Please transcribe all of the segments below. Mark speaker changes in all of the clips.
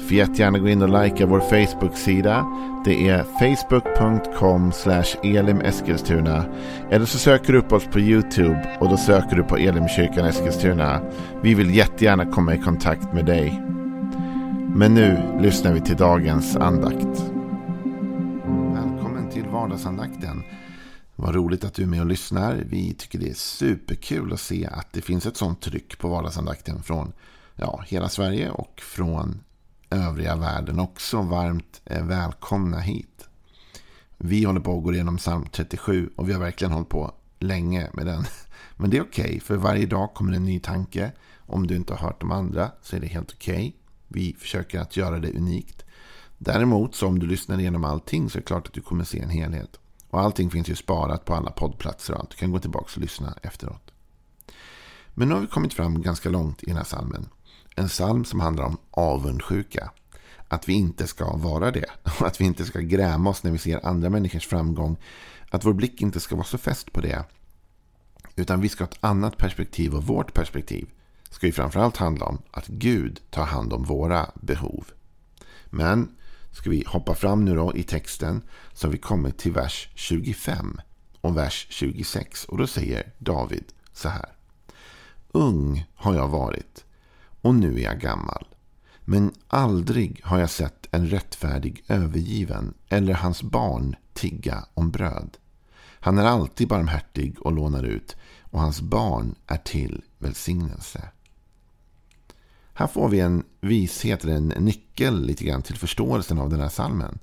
Speaker 1: Får jättegärna gå in och likea vår Facebook-sida. Det är facebook.com elimeskilstuna. Eller så söker du upp oss på YouTube och då söker du på Elimkyrkan Eskilstuna. Vi vill jättegärna komma i kontakt med dig. Men nu lyssnar vi till dagens andakt. Välkommen till vardagsandakten. Vad roligt att du är med och lyssnar. Vi tycker det är superkul att se att det finns ett sånt tryck på vardagsandakten från ja, hela Sverige och från övriga världen också varmt eh, välkomna hit. Vi håller på att gå igenom psalm 37 och vi har verkligen hållit på länge med den. Men det är okej, okay, för varje dag kommer en ny tanke. Om du inte har hört de andra så är det helt okej. Okay. Vi försöker att göra det unikt. Däremot så om du lyssnar igenom allting så är det klart att du kommer se en helhet. Och allting finns ju sparat på alla poddplatser och allt. Du kan gå tillbaka och lyssna efteråt. Men nu har vi kommit fram ganska långt i den här salmen. En psalm som handlar om avundsjuka. Att vi inte ska vara det. Att vi inte ska gräma oss när vi ser andra människors framgång. Att vår blick inte ska vara så fäst på det. Utan vi ska ha ett annat perspektiv och vårt perspektiv ska ju framförallt handla om att Gud tar hand om våra behov. Men ska vi hoppa fram nu då i texten så har vi kommit till vers 25 och vers 26. Och då säger David så här. Ung har jag varit och nu är jag gammal. Men aldrig har jag sett en rättfärdig övergiven eller hans barn tigga om bröd. Han är alltid barmhärtig och lånar ut och hans barn är till välsignelse. Här får vi en vishet, en nyckel lite grann till förståelsen av den här salmen.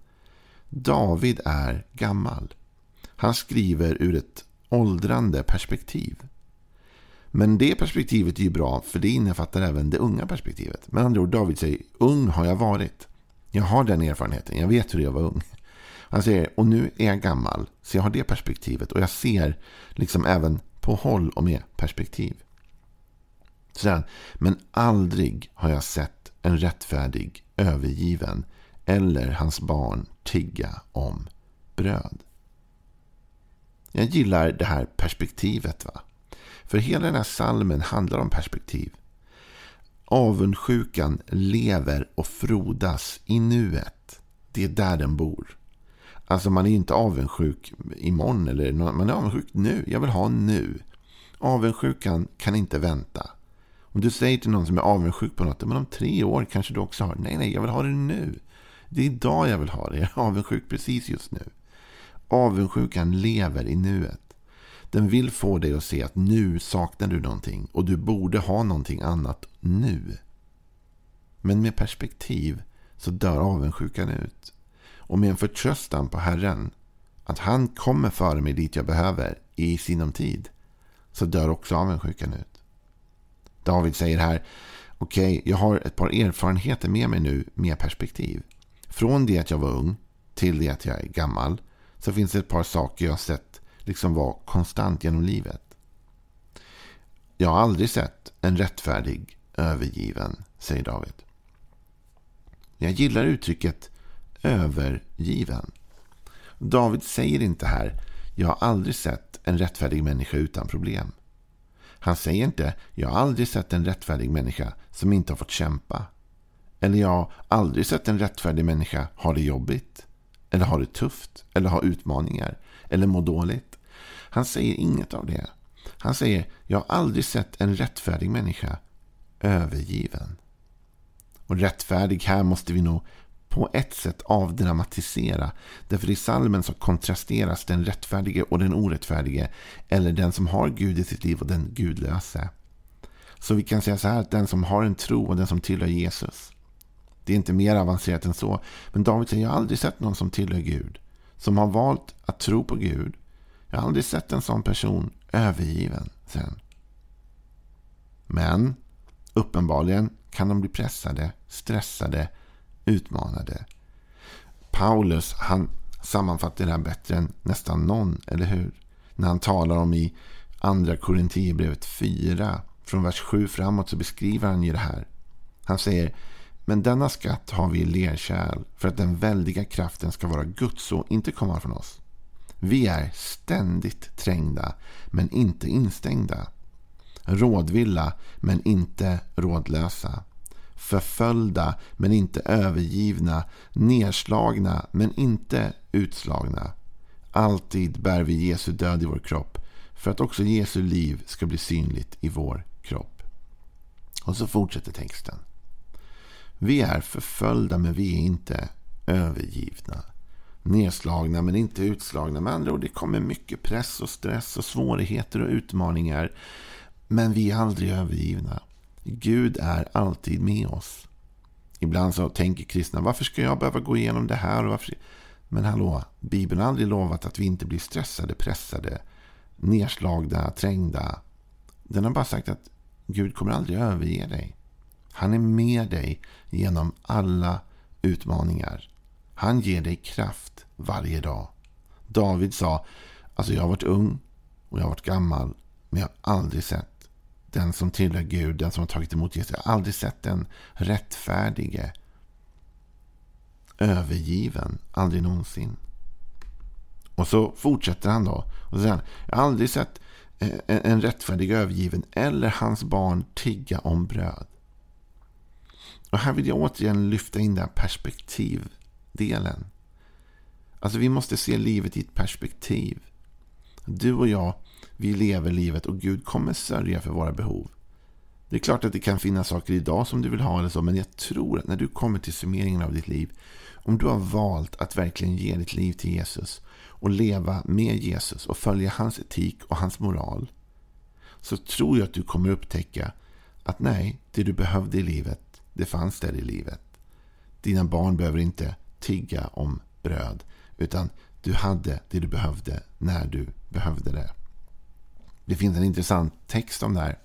Speaker 1: David är gammal. Han skriver ur ett åldrande perspektiv. Men det perspektivet är ju bra för det innefattar även det unga perspektivet. Med andra ord, David säger ung har jag varit. Jag har den erfarenheten. Jag vet hur jag var ung. Han säger och nu är jag gammal. Så jag har det perspektivet. Och jag ser liksom även på håll och med perspektiv. Sen, men aldrig har jag sett en rättfärdig övergiven eller hans barn tigga om bröd. Jag gillar det här perspektivet. va? För hela den här salmen handlar om perspektiv. Avundsjukan lever och frodas i nuet. Det är där den bor. Alltså man är inte avundsjuk imorgon eller man är avundsjuk nu. Jag vill ha nu. Avundsjukan kan inte vänta. Om du säger till någon som är avundsjuk på något, men om tre år kanske du också har Nej, nej, jag vill ha det nu. Det är idag jag vill ha det. Jag är avundsjuk precis just nu. Avundsjukan lever i nuet. Den vill få dig att se att nu saknar du någonting och du borde ha någonting annat nu. Men med perspektiv så dör avundsjukan ut. Och med en förtröstan på Herren att han kommer före mig dit jag behöver i sinom tid så dör också avundsjukan ut. David säger här okej, okay, jag har ett par erfarenheter med mig nu med perspektiv. Från det att jag var ung till det att jag är gammal så finns det ett par saker jag har sett liksom vara konstant genom livet. Jag har aldrig sett en rättfärdig övergiven, säger David. Jag gillar uttrycket övergiven. David säger inte här jag har aldrig sett en rättfärdig människa utan problem. Han säger inte jag har aldrig sett en rättfärdig människa som inte har fått kämpa. Eller jag har aldrig sett en rättfärdig människa ha det jobbigt. Eller ha det tufft. Eller ha utmaningar. Eller må dåligt. Han säger inget av det. Han säger, jag har aldrig sett en rättfärdig människa övergiven. Och rättfärdig här måste vi nog på ett sätt avdramatisera. Därför i salmen så kontrasteras den rättfärdige och den orättfärdige. Eller den som har Gud i sitt liv och den gudlöse. Så vi kan säga så här att den som har en tro och den som tillhör Jesus. Det är inte mer avancerat än så. Men David säger, jag har aldrig sett någon som tillhör Gud. Som har valt att tro på Gud jag har aldrig sett en sån person övergiven sen. Men uppenbarligen kan de bli pressade, stressade, utmanade. Paulus han sammanfattar det här bättre än nästan någon, eller hur? När han talar om i andra Korinthierbrevet 4, från vers 7 framåt, så beskriver han ju det här. Han säger men denna skatt har vi i lerkärl för att den väldiga kraften ska vara Guds och inte komma från oss. Vi är ständigt trängda men inte instängda. Rådvilla men inte rådlösa. Förföljda men inte övergivna. Nerslagna men inte utslagna. Alltid bär vi Jesu död i vår kropp för att också Jesu liv ska bli synligt i vår kropp. Och så fortsätter texten. Vi är förföljda men vi är inte övergivna. Nedslagna men inte utslagna. Med andra ord, det kommer mycket press och stress och svårigheter och utmaningar. Men vi är aldrig övergivna. Gud är alltid med oss. Ibland så tänker kristna, varför ska jag behöva gå igenom det här? Och varför? Men hallå, Bibeln har aldrig lovat att vi inte blir stressade, pressade, nedslagna, trängda. Den har bara sagt att Gud kommer aldrig överge dig. Han är med dig genom alla utmaningar. Han ger dig kraft varje dag. David sa, alltså jag har varit ung och jag har varit gammal, men jag har aldrig sett den som tillhör Gud, den som har tagit emot Jesus. Jag har aldrig sett den rättfärdige övergiven, aldrig någonsin. Och så fortsätter han då. Och så säger han, jag har aldrig sett eh, en rättfärdig övergiven eller hans barn tigga om bröd. Och här vill jag återigen lyfta in det här perspektivet delen. Alltså vi måste se livet i ett perspektiv. Du och jag, vi lever livet och Gud kommer sörja för våra behov. Det är klart att det kan finnas saker idag som du vill ha eller så, men jag tror att när du kommer till summeringen av ditt liv, om du har valt att verkligen ge ditt liv till Jesus och leva med Jesus och följa hans etik och hans moral, så tror jag att du kommer upptäcka att nej, det du behövde i livet, det fanns där i livet. Dina barn behöver inte tigga om bröd. Utan du hade det du behövde när du behövde det. Det finns en intressant text om det här.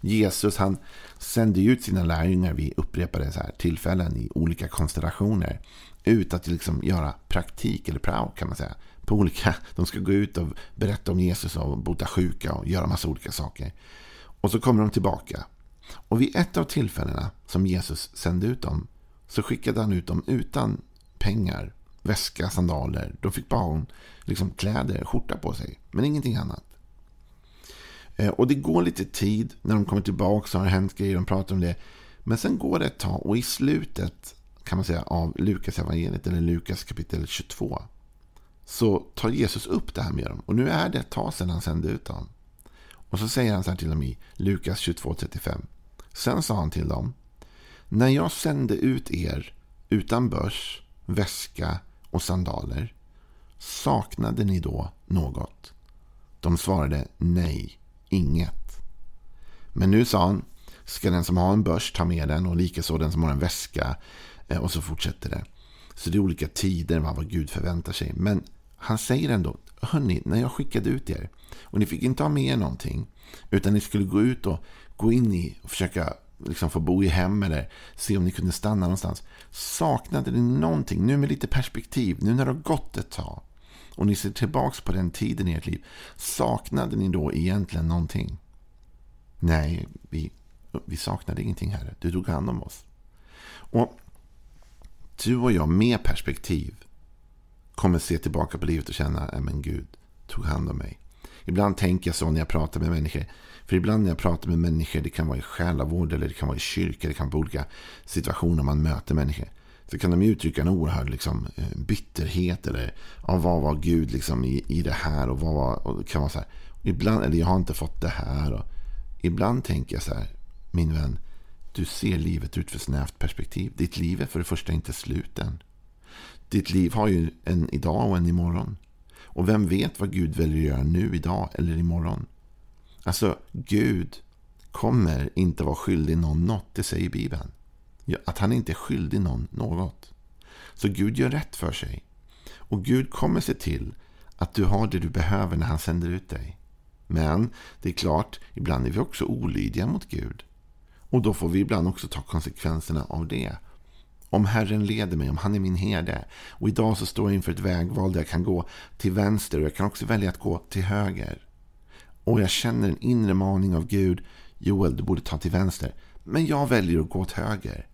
Speaker 1: Jesus han sände ut sina lärjungar vid upprepade så här tillfällen i olika konstellationer. Ut att liksom göra praktik, eller prao kan man säga. På olika, de ska gå ut och berätta om Jesus och bota sjuka och göra massa olika saker. Och så kommer de tillbaka. Och vid ett av tillfällena som Jesus sände ut dem så skickade han ut dem utan pengar, väska, sandaler. De fick bara liksom kläder, skjorta på sig, men ingenting annat. Eh, och det går lite tid när de kommer tillbaka så har det hänt grejer, de pratar om det. Men sen går det ett tag och i slutet kan man säga av Lukas evangeliet eller Lukas kapitel 22 så tar Jesus upp det här med dem. Och nu är det ett tag sedan han sände ut dem. Och så säger han så här till dem i Lukas 22.35. Sen sa han till dem. När jag sände ut er utan börs, väska och sandaler. Saknade ni då något? De svarade nej, inget. Men nu sa han. Ska den som har en börs ta med den och likaså den som har en väska. Eh, och så fortsätter det. Så det är olika tider vad Gud förväntar sig. Men han säger ändå. Hörni, när jag skickade ut er. Och ni fick inte ha med er någonting. Utan ni skulle gå ut och gå in i och försöka liksom få bo i hem eller se om ni kunde stanna någonstans. Saknade ni någonting, nu med lite perspektiv, nu när det har gått ett tag och ni ser tillbaka på den tiden i ert liv. Saknade ni då egentligen någonting? Nej, vi, vi saknade ingenting här. Du tog hand om oss. Och du och jag med perspektiv kommer se tillbaka på livet och känna, äh, men Gud tog hand om mig. Ibland tänker jag så när jag pratar med människor. För ibland när jag pratar med människor, det kan vara i själavård eller det kan vara i kyrka, det kan vara olika situationer man möter människor. Så kan de uttrycka en oerhörd liksom, eh, bitterhet eller ja, vad var Gud liksom, i, i det här och vad var, och kan vara så här. Ibland, eller jag har inte fått det här. Och, ibland tänker jag så här, min vän, du ser livet ut för snävt perspektiv. Ditt liv är för det första inte slut än. Ditt liv har ju en idag och en imorgon. Och vem vet vad Gud väljer att göra nu, idag eller imorgon. Alltså, Gud kommer inte vara skyldig någon något, det säger Bibeln. Att han inte är skyldig någon något. Så Gud gör rätt för sig. Och Gud kommer se till att du har det du behöver när han sänder ut dig. Men det är klart, ibland är vi också olydiga mot Gud. Och då får vi ibland också ta konsekvenserna av det. Om Herren leder mig, om han är min herde. Och idag så står jag inför ett vägval där jag kan gå till vänster och jag kan också välja att gå till höger. Och jag känner en inre maning av Gud. Joel, du borde ta till vänster. Men jag väljer att gå åt höger.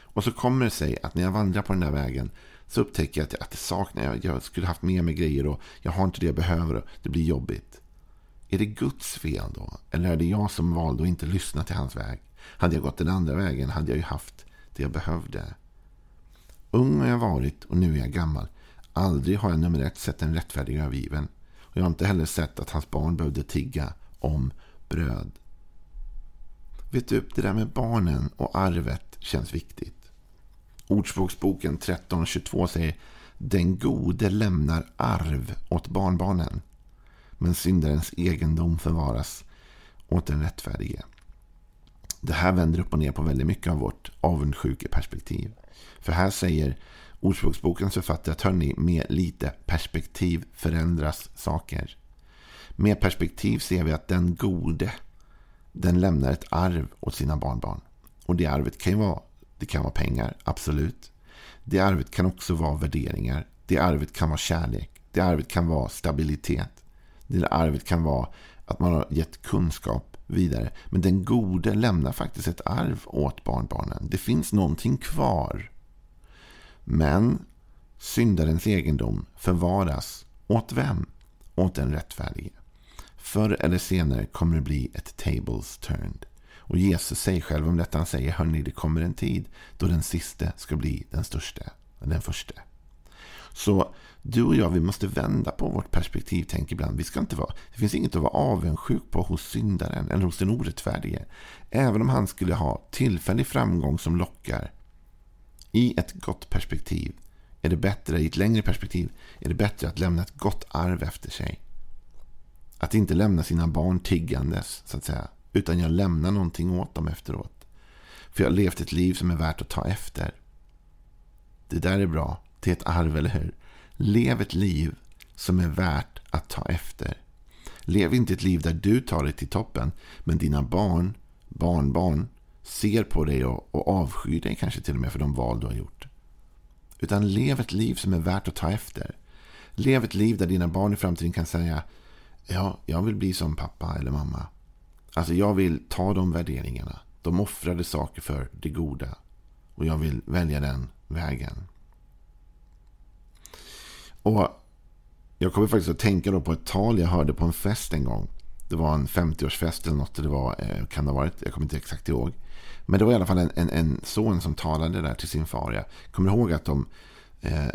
Speaker 1: Och så kommer det sig att när jag vandrar på den där vägen så upptäcker jag att, att det saknar jag. Jag skulle haft med mig grejer och jag har inte det jag behöver. Och det blir jobbigt. Är det Guds fel då? Eller är det jag som valde att inte lyssna till hans väg? Hade jag gått den andra vägen hade jag ju haft det jag behövde. Ung har jag varit och nu är jag gammal. Aldrig har jag nummer ett sett en rättfärdig övergiven. Och jag har inte heller sett att hans barn behövde tigga om bröd. Vet du, det där med barnen och arvet känns viktigt. Ordspråksboken 13.22 säger Den gode lämnar arv åt barnbarnen. Men syndarens egendom förvaras åt den rättfärdige. Det här vänder upp och ner på väldigt mycket av vårt avundsjukeperspektiv. För här säger Ordspråksbokens författare att hörni, med lite perspektiv förändras saker. Med perspektiv ser vi att den gode, den lämnar ett arv åt sina barnbarn. Och det arvet kan ju vara, det kan vara pengar, absolut. Det arvet kan också vara värderingar. Det arvet kan vara kärlek. Det arvet kan vara stabilitet. Det arvet kan vara att man har gett kunskap vidare. Men den gode lämnar faktiskt ett arv åt barnbarnen. Det finns någonting kvar. Men syndarens egendom förvaras åt vem? Åt den rättfärdige. Förr eller senare kommer det bli ett tables turned. Och Jesus säger själv om detta. Han säger, hörni, det kommer en tid då den siste ska bli den största. Den första. Så du och jag, vi måste vända på vårt perspektiv. Tänk ibland. Vi ska inte vara, det finns inget att vara avundsjuk på hos syndaren eller hos den orättfärdige. Även om han skulle ha tillfällig framgång som lockar. I ett gott perspektiv är det bättre, i ett längre perspektiv, är det bättre att lämna ett gott arv efter sig. Att inte lämna sina barn tiggandes, så att säga. Utan jag lämnar någonting åt dem efteråt. För jag har levt ett liv som är värt att ta efter. Det där är bra. Det är ett arv, eller hur? Lev ett liv som är värt att ta efter. Lev inte ett liv där du tar dig till toppen, men dina barn, barnbarn, ser på dig och, och avskyr dig kanske till och med för de val du har gjort. Utan lev ett liv som är värt att ta efter. Lev ett liv där dina barn i framtiden kan säga Ja, jag vill bli som pappa eller mamma. Alltså jag vill ta de värderingarna. De offrade saker för det goda. Och jag vill välja den vägen. Och jag kommer faktiskt att tänka då på ett tal jag hörde på en fest en gång. Det var en 50-årsfest eller något. Det var, eh, kan det ha varit, jag kommer inte exakt ihåg. Men det var i alla fall en, en, en son som talade där till sin far. Jag kommer ihåg att de eh,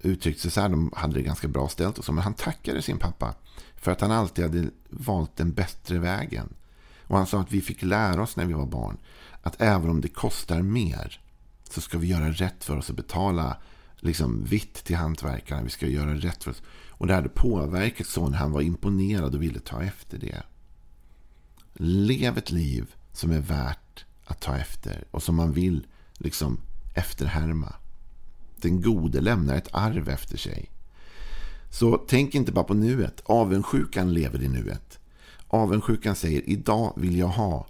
Speaker 1: uttryckte sig så här. De hade det ganska bra ställt och så. Men han tackade sin pappa för att han alltid hade valt den bättre vägen. Och han sa att vi fick lära oss när vi var barn. Att även om det kostar mer. Så ska vi göra rätt för oss och betala liksom vitt till hantverkarna. Vi ska göra rätt för oss. Och det hade påverkat sonen. Han var imponerad och ville ta efter det. Lev ett liv som är värt att ta efter. Och som man vill liksom efterhärma. Den gode lämnar ett arv efter sig. Så tänk inte bara på nuet. Avundsjukan lever i nuet. Avundsjukan säger idag vill jag ha.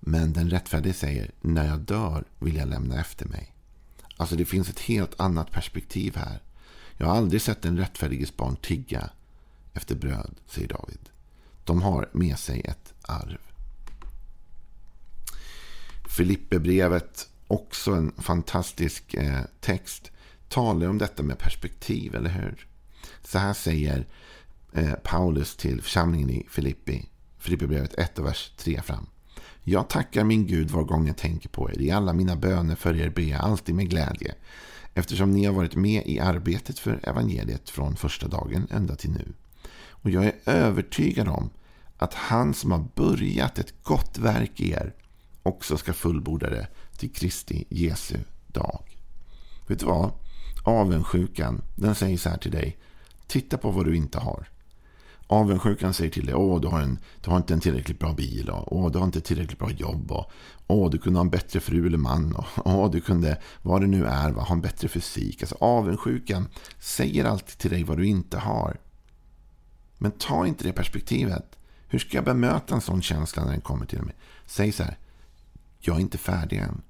Speaker 1: Men den rättfärdige säger när jag dör vill jag lämna efter mig. Alltså det finns ett helt annat perspektiv här. Jag har aldrig sett en rättfärdiges barn tigga efter bröd, säger David. De har med sig ett arv. Filipperbrevet, också en fantastisk eh, text, talar om detta med perspektiv, eller hur? Så här säger eh, Paulus till församlingen i Filippi, Filipperbrevet 1 vers 3 fram. Jag tackar min Gud var gång jag tänker på er. I alla mina böner för er ber jag alltid med glädje. Eftersom ni har varit med i arbetet för evangeliet från första dagen ända till nu. Och jag är övertygad om att han som har börjat ett gott verk i er också ska fullborda det till Kristi Jesu dag. Vet du vad? Avundsjukan, den säger så här till dig. Titta på vad du inte har. Avundsjukan säger till dig, åh du har, en, du har inte en tillräckligt bra bil, och, åh du har inte tillräckligt bra jobb, och, åh du kunde ha en bättre fru eller man, och, åh du kunde, vad det nu är, va, ha en bättre fysik. Alltså avundsjukan säger alltid till dig vad du inte har. Men ta inte det perspektivet. Hur ska jag bemöta en sån känsla när den kommer till mig? Säg så här, jag är inte färdig än.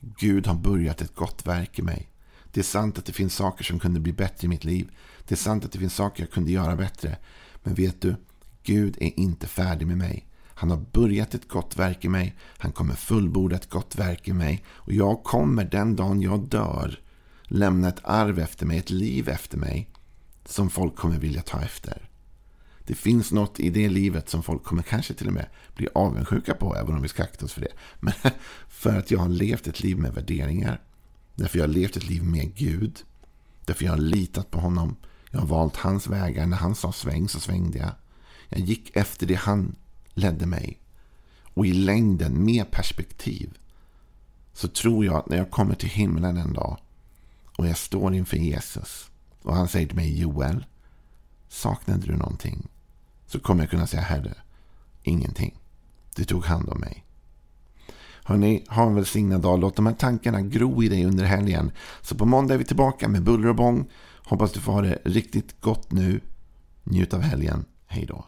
Speaker 1: Gud har börjat ett gott verk i mig. Det är sant att det finns saker som kunde bli bättre i mitt liv. Det är sant att det finns saker jag kunde göra bättre. Men vet du, Gud är inte färdig med mig. Han har börjat ett gott verk i mig. Han kommer fullborda ett gott verk i mig. Och jag kommer den dagen jag dör lämna ett arv efter mig, ett liv efter mig som folk kommer vilja ta efter. Det finns något i det livet som folk kommer kanske till och med bli avundsjuka på, även om vi ska akta oss för det. Men för att jag har levt ett liv med värderingar. Därför jag har levt ett liv med Gud. Därför jag har litat på honom. Jag har valt hans vägar. När han sa sväng så svängde jag. Jag gick efter det han ledde mig. Och i längden, med perspektiv, så tror jag att när jag kommer till himlen en dag och jag står inför Jesus och han säger till mig Joel, saknade du någonting? Så kommer jag kunna säga Herre, ingenting. Du tog hand om mig. Hörni, ha en välsignad dag. Låt de här tankarna gro i dig under helgen. Så på måndag är vi tillbaka med buller och bång. Hoppas du får ha det riktigt gott nu. Njut av helgen. Hej då.